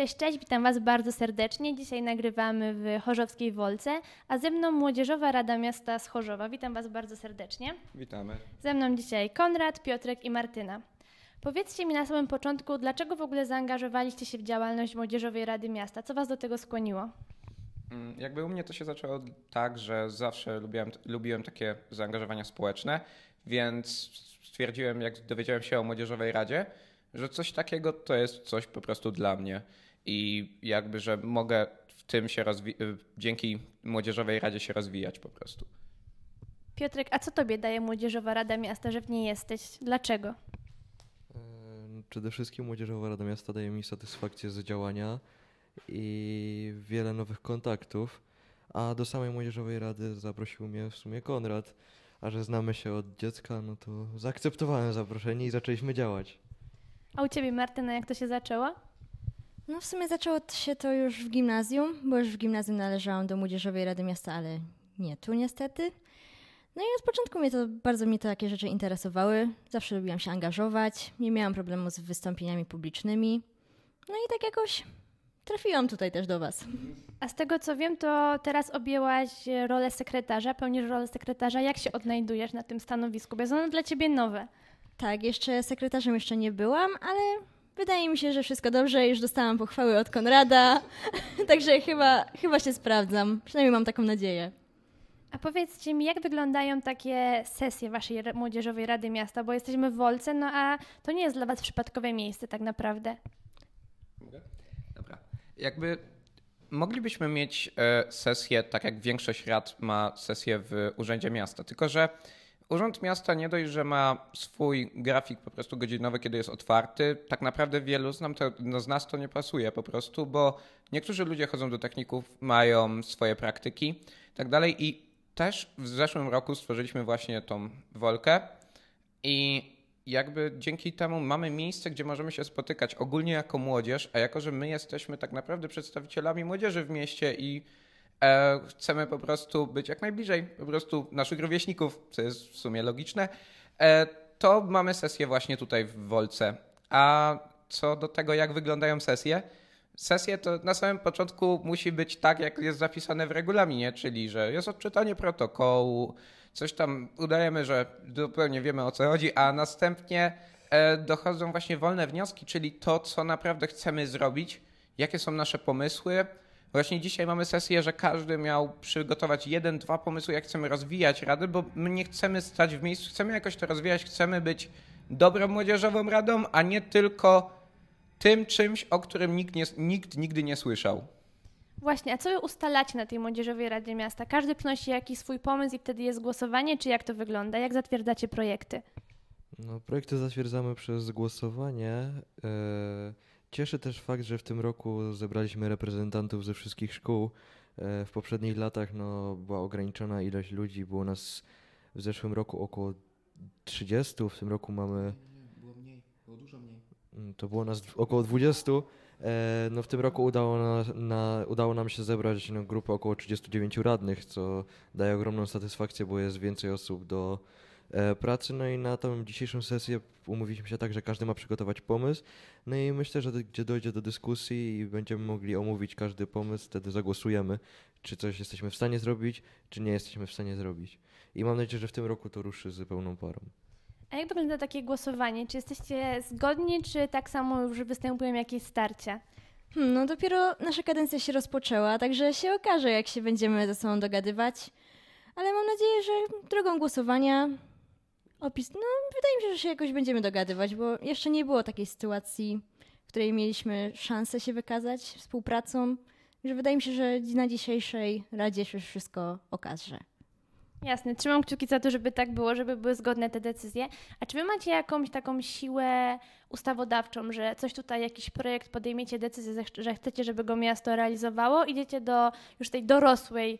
Cześć, cześć, witam Was bardzo serdecznie. Dzisiaj nagrywamy w Chorzowskiej Wolce, a ze mną Młodzieżowa Rada Miasta z Chorzowa. Witam Was bardzo serdecznie. Witamy. Ze mną dzisiaj Konrad, Piotrek i Martyna. Powiedzcie mi na samym początku, dlaczego w ogóle zaangażowaliście się w działalność Młodzieżowej Rady Miasta? Co Was do tego skłoniło? Mm, Jakby u mnie to się zaczęło tak, że zawsze lubiłem, lubiłem takie zaangażowania społeczne, więc stwierdziłem, jak dowiedziałem się o Młodzieżowej Radzie, że coś takiego to jest coś po prostu dla mnie i jakby, że mogę w tym się rozwi- y, dzięki Młodzieżowej Radzie się rozwijać po prostu. Piotrek, a co Tobie daje Młodzieżowa Rada Miasta, że w niej jesteś? Dlaczego? Przede wszystkim Młodzieżowa Rada Miasta daje mi satysfakcję z działania i wiele nowych kontaktów, a do samej Młodzieżowej Rady zaprosił mnie w sumie Konrad, a że znamy się od dziecka, no to zaakceptowałem zaproszenie i zaczęliśmy działać. A u Ciebie, Martyna, jak to się zaczęło? No w sumie zaczęło się to już w gimnazjum, bo już w gimnazjum należałam do Młodzieżowej Rady Miasta, ale nie tu niestety. No i od początku mnie to, bardzo mnie to takie rzeczy interesowały. Zawsze lubiłam się angażować, nie miałam problemu z wystąpieniami publicznymi. No i tak jakoś trafiłam tutaj też do Was. A z tego co wiem, to teraz objęłaś rolę sekretarza, pełnisz rolę sekretarza. Jak się odnajdujesz na tym stanowisku? Bo jest ono dla ciebie nowe. Tak, jeszcze sekretarzem jeszcze nie byłam, ale wydaje mi się, że wszystko dobrze. Już dostałam pochwały od Konrada, także chyba, chyba się sprawdzam. Przynajmniej mam taką nadzieję. A powiedzcie mi, jak wyglądają takie sesje waszej Młodzieżowej Rady Miasta? Bo jesteśmy w Wolce, no a to nie jest dla was przypadkowe miejsce tak naprawdę. Dobra. Jakby moglibyśmy mieć e, sesję, tak jak większość rad ma sesję w Urzędzie Miasta, tylko że Urząd Miasta nie dość, że ma swój grafik po prostu godzinowy, kiedy jest otwarty, tak naprawdę wielu to, no z nas to nie pasuje po prostu, bo niektórzy ludzie chodzą do techników, mają swoje praktyki i tak dalej. I też w zeszłym roku stworzyliśmy właśnie tą Wolkę i jakby dzięki temu mamy miejsce, gdzie możemy się spotykać ogólnie jako młodzież, a jako, że my jesteśmy tak naprawdę przedstawicielami młodzieży w mieście i chcemy po prostu być jak najbliżej po prostu naszych rówieśników, co jest w sumie logiczne, e, to mamy sesję właśnie tutaj w Wolce. A co do tego, jak wyglądają sesje, sesje to na samym początku musi być tak, jak jest zapisane w regulaminie, czyli że jest odczytanie protokołu, coś tam udajemy, że zupełnie wiemy o co chodzi, a następnie e, dochodzą właśnie wolne wnioski, czyli to, co naprawdę chcemy zrobić, jakie są nasze pomysły. Właśnie dzisiaj mamy sesję, że każdy miał przygotować jeden, dwa pomysły, jak chcemy rozwijać radę, bo my nie chcemy stać w miejscu, chcemy jakoś to rozwijać, chcemy być dobrą młodzieżową radą, a nie tylko tym czymś, o którym nikt, nie, nikt nigdy nie słyszał. Właśnie, a co wy ustalacie na tej Młodzieżowej Radzie Miasta? Każdy przynosi jakiś swój pomysł i wtedy jest głosowanie, czy jak to wygląda? Jak zatwierdzacie projekty? No, projekty zatwierdzamy przez głosowanie. Cieszy też fakt, że w tym roku zebraliśmy reprezentantów ze wszystkich szkół. E, W poprzednich latach no, była ograniczona ilość ludzi, było nas w zeszłym roku około 30, w tym roku mamy Było mniej, było dużo mniej. Mm, To było nas około 20. E, No w tym roku udało, na, na, udało nam się zebrać no, grupę około 39 radnych, co daje ogromną satysfakcję, bo jest więcej osób do pracy. No i na tą dzisiejszą sesję umówiliśmy się tak, że każdy ma przygotować pomysł. No i myślę, że gdzie dojdzie do dyskusji i będziemy mogli omówić każdy pomysł, wtedy zagłosujemy, czy coś jesteśmy w stanie zrobić, czy nie jesteśmy w stanie zrobić. I mam nadzieję, że w tym roku to ruszy z pełną parą. A jak wygląda takie głosowanie? Czy jesteście zgodni, czy tak samo już występują jakieś starcia? Hmm, no dopiero nasza kadencja się rozpoczęła, także się okaże, jak się będziemy ze sobą dogadywać. Ale mam nadzieję, że drogą głosowania opis. No, wydaje mi się, że się jakoś będziemy dogadywać, bo jeszcze nie było takiej sytuacji, w której mieliśmy szansę się wykazać współpracą. Że wydaje mi się, że na dzisiejszej radzie się wszystko okaże. Jasne, trzymam kciuki za to, żeby tak było, żeby były zgodne te decyzje. A czy wy macie jakąś taką siłę ustawodawczą, że coś tutaj, jakiś projekt, podejmiecie decyzję, że- chcecie, żeby go miasto realizowało, idziecie do już tej dorosłej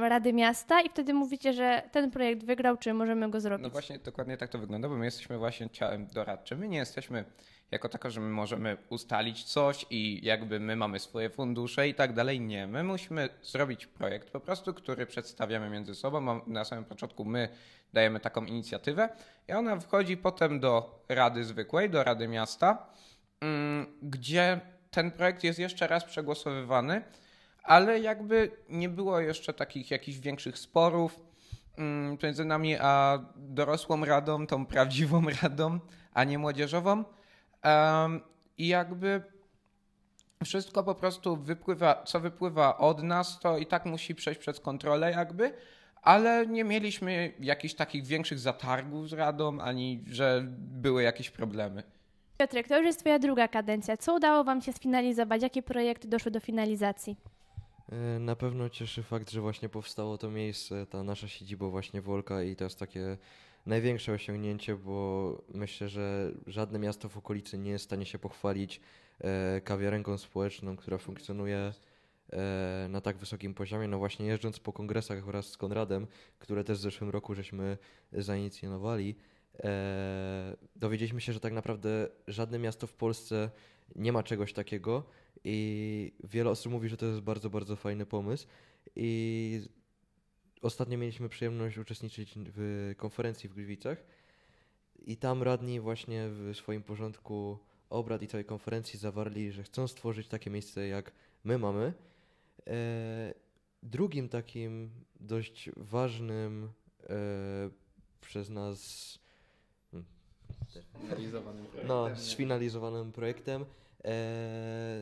Rady Miasta i wtedy mówicie, że ten projekt wygrał, czy możemy go zrobić? No właśnie dokładnie tak to wygląda, bo my jesteśmy właśnie ciałem doradczym. My nie jesteśmy jako tako, że my możemy ustalić coś i jakby my mamy swoje fundusze i tak dalej. Nie, my musimy zrobić projekt po prostu, który przedstawiamy między sobą. Na samym początku my dajemy taką inicjatywę i ona wchodzi potem do Rady Zwykłej, do Rady Miasta, mm, gdzie ten projekt jest jeszcze raz przegłosowywany, ale jakby nie było jeszcze takich jakichś większych sporów mm, między nami a dorosłą radą, tą prawdziwą radą, a nie młodzieżową. I jakby wszystko po prostu wypływa, co wypływa od nas, to i tak musi przejść przez kontrolę jakby, ale nie mieliśmy jakichś takich większych zatargów z Radą, ani że były jakieś problemy. Piotrek, to już jest twoja druga kadencja. Co udało wam się sfinalizować? Jakie projekty doszły do finalizacji? E, Na pewno cieszy fakt, że właśnie powstało to miejsce, ta nasza siedziba właśnie Wolka i to jest takie największe osiągnięcie, bo myślę, że żadne miasto w okolicy nie jest w stanie się pochwalić e, kawiarenką społeczną, która funkcjonuje e, na tak wysokim poziomie. No właśnie jeżdżąc po kongresach wraz z Konradem, które też w zeszłym roku żeśmy zainicjowali, dowiedzieliśmy się, że tak naprawdę żadne miasto w Polsce nie ma czegoś takiego i wiele osób mówi, że to jest bardzo, bardzo fajny pomysł. I ostatnio mieliśmy przyjemność uczestniczyć w konferencji w Gliwicach. I tam radni właśnie w swoim porządku obrad i całej konferencji zawarli, że chcą stworzyć takie miejsce jak my mamy. E, drugim takim dość ważnym e, przez nas no, sfinalizowanym projektem e,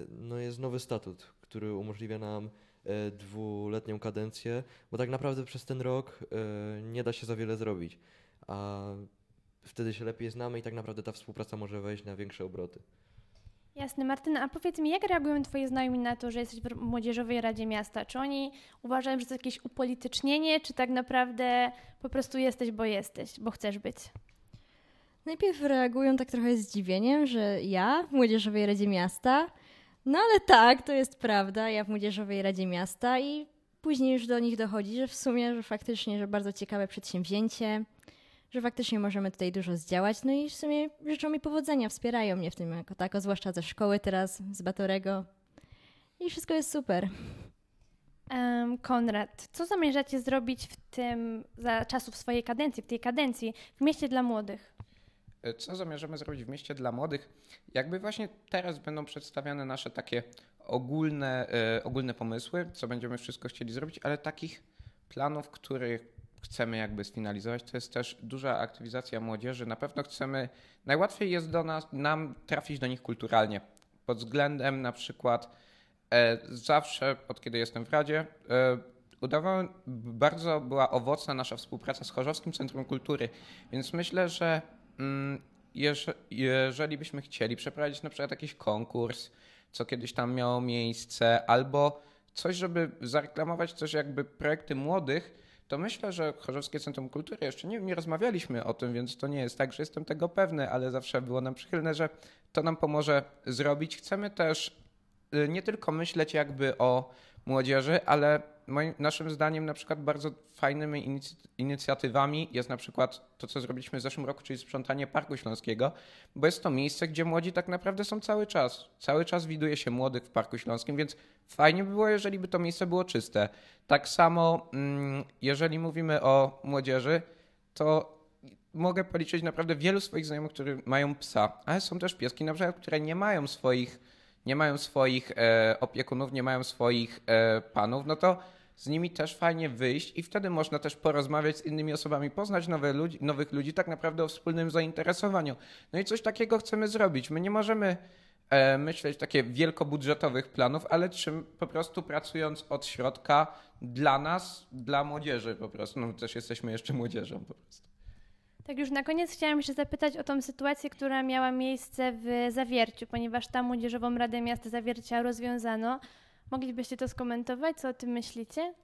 no jest nowy statut, który umożliwia nam e, dwuletnią kadencję, bo tak naprawdę przez ten rok e, nie da się za wiele zrobić, a wtedy się lepiej znamy i tak naprawdę ta współpraca może wejść na większe obroty. Jasne, Martyna, a powiedz mi, jak reagują twoi znajomi na to, że jesteś w Młodzieżowej Radzie Miasta? Czy oni uważają, że to jakieś upolitycznienie, czy tak naprawdę po prostu jesteś, bo jesteś, bo chcesz być? Najpierw reagują tak trochę zdziwieniem, że ja w Młodzieżowej Radzie Miasta. No ale tak, to jest prawda, ja w Młodzieżowej Radzie Miasta i później już do nich dochodzi, że w sumie, że faktycznie, że bardzo ciekawe przedsięwzięcie, że faktycznie możemy tutaj dużo zdziałać, no i w sumie życzą mi powodzenia, wspierają mnie w tym jako tako, zwłaszcza ze szkoły teraz, z Batorego i wszystko jest super. Em, Konrad, co zamierzacie zrobić w tym, za czasów swojej kadencji, w tej kadencji, w mieście dla młodych? E, Co zamierzamy zrobić w mieście dla młodych? Jakby właśnie teraz będą przedstawiane nasze takie ogólne, e, ogólne pomysły, co będziemy wszystko chcieli zrobić, ale takich planów, których chcemy jakby sfinalizować, to jest też duża aktywizacja młodzieży. Na pewno chcemy, najłatwiej jest do nas, nam trafić do nich kulturalnie. Pod względem na przykład e, zawsze, od kiedy jestem w Radzie, e, udawało, bardzo była owocna nasza współpraca z Chorzowskim Centrum Kultury, więc myślę, że mm, jeże, jeżeli byśmy chcieli przeprowadzić na przykład jakiś konkurs, co kiedyś tam miało miejsce, albo coś, żeby zareklamować też jakby projekty młodych, to myślę, że Chorzowskie Centrum Kultury, jeszcze nie, nie rozmawialiśmy o tym, więc to nie jest tak, że jestem tego pewny, ale zawsze było nam przychylne, że to nam pomoże zrobić. Chcemy też y, nie tylko myśleć jakby o młodzieży, ale moim, naszym zdaniem na przykład bardzo fajnymi inicjatywami jest na przykład to, co zrobiliśmy w zeszłym roku, czyli sprzątanie Parku Śląskiego, bo jest to miejsce, gdzie młodzi tak naprawdę są cały czas. Cały czas widuje się młodych w Parku Śląskim, więc fajnie by było, jeżeli by to miejsce było czyste. Tak samo, mm, jeżeli mówimy o młodzieży, to mogę policzyć naprawdę wielu swoich znajomych, którzy mają psa, ale są też pieski, na przykład, które nie mają swoich, nie mają swoich e, opiekunów, nie mają swoich e, panów, no to z nimi też fajnie wyjść i wtedy można też porozmawiać z innymi osobami, poznać nowe ludzi, nowych ludzi tak naprawdę o wspólnym zainteresowaniu. No i coś takiego chcemy zrobić. My nie możemy e, myśleć takie wielkobudżetowych planów, ale czym po prostu pracując od środka dla nas, dla młodzieży po prostu. No też jesteśmy jeszcze młodzieżą po prostu. Tak już na koniec chciałam jeszcze zapytać o tą sytuację, która miała miejsce w Zawierciu, ponieważ tam Młodzieżową Radę Miasta Zawiercia rozwiązano. Moglibyście to skomentować? Co o tym myślicie?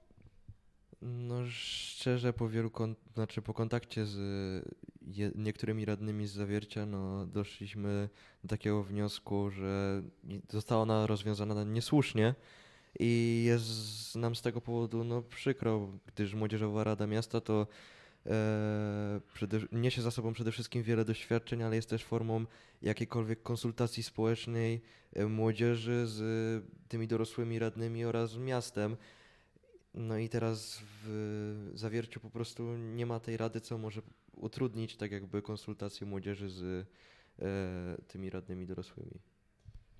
No szczerze po wielu kon- znaczy po kontakcie z je- niektórymi radnymi z zawiercia, no doszliśmy do takiego wniosku, że została ona rozwiązana niesłusznie i jest nam z tego powodu no przykro, gdyż Młodzieżowa Rada Miasta to przede, niesie za sobą przede wszystkim wiele doświadczeń, ale jest też formą jakiejkolwiek konsultacji społecznej e, młodzieży z tymi dorosłymi radnymi oraz miastem. No i teraz w zawierciu po prostu nie ma tej rady, co może utrudnić tak jakby konsultacje młodzieży z e, tymi radnymi dorosłymi.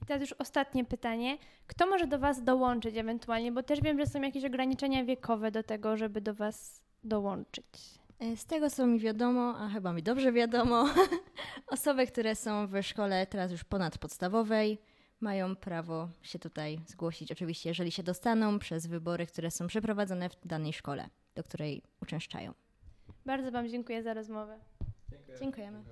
I teraz już ostatnie pytanie. Kto może do Was dołączyć ewentualnie? Bo też wiem, że są jakieś ograniczenia wiekowe do tego, żeby do Was dołączyć. E, Z tego, co mi wiadomo, a chyba mi dobrze wiadomo, osoby, które są w szkole teraz już ponadpodstawowej, mają prawo się tutaj zgłosić. Oczywiście, jeżeli się dostaną przez wybory, które są przeprowadzone w danej szkole, do której uczęszczają. Bardzo Wam dziękuję za rozmowę. Dziękujemy.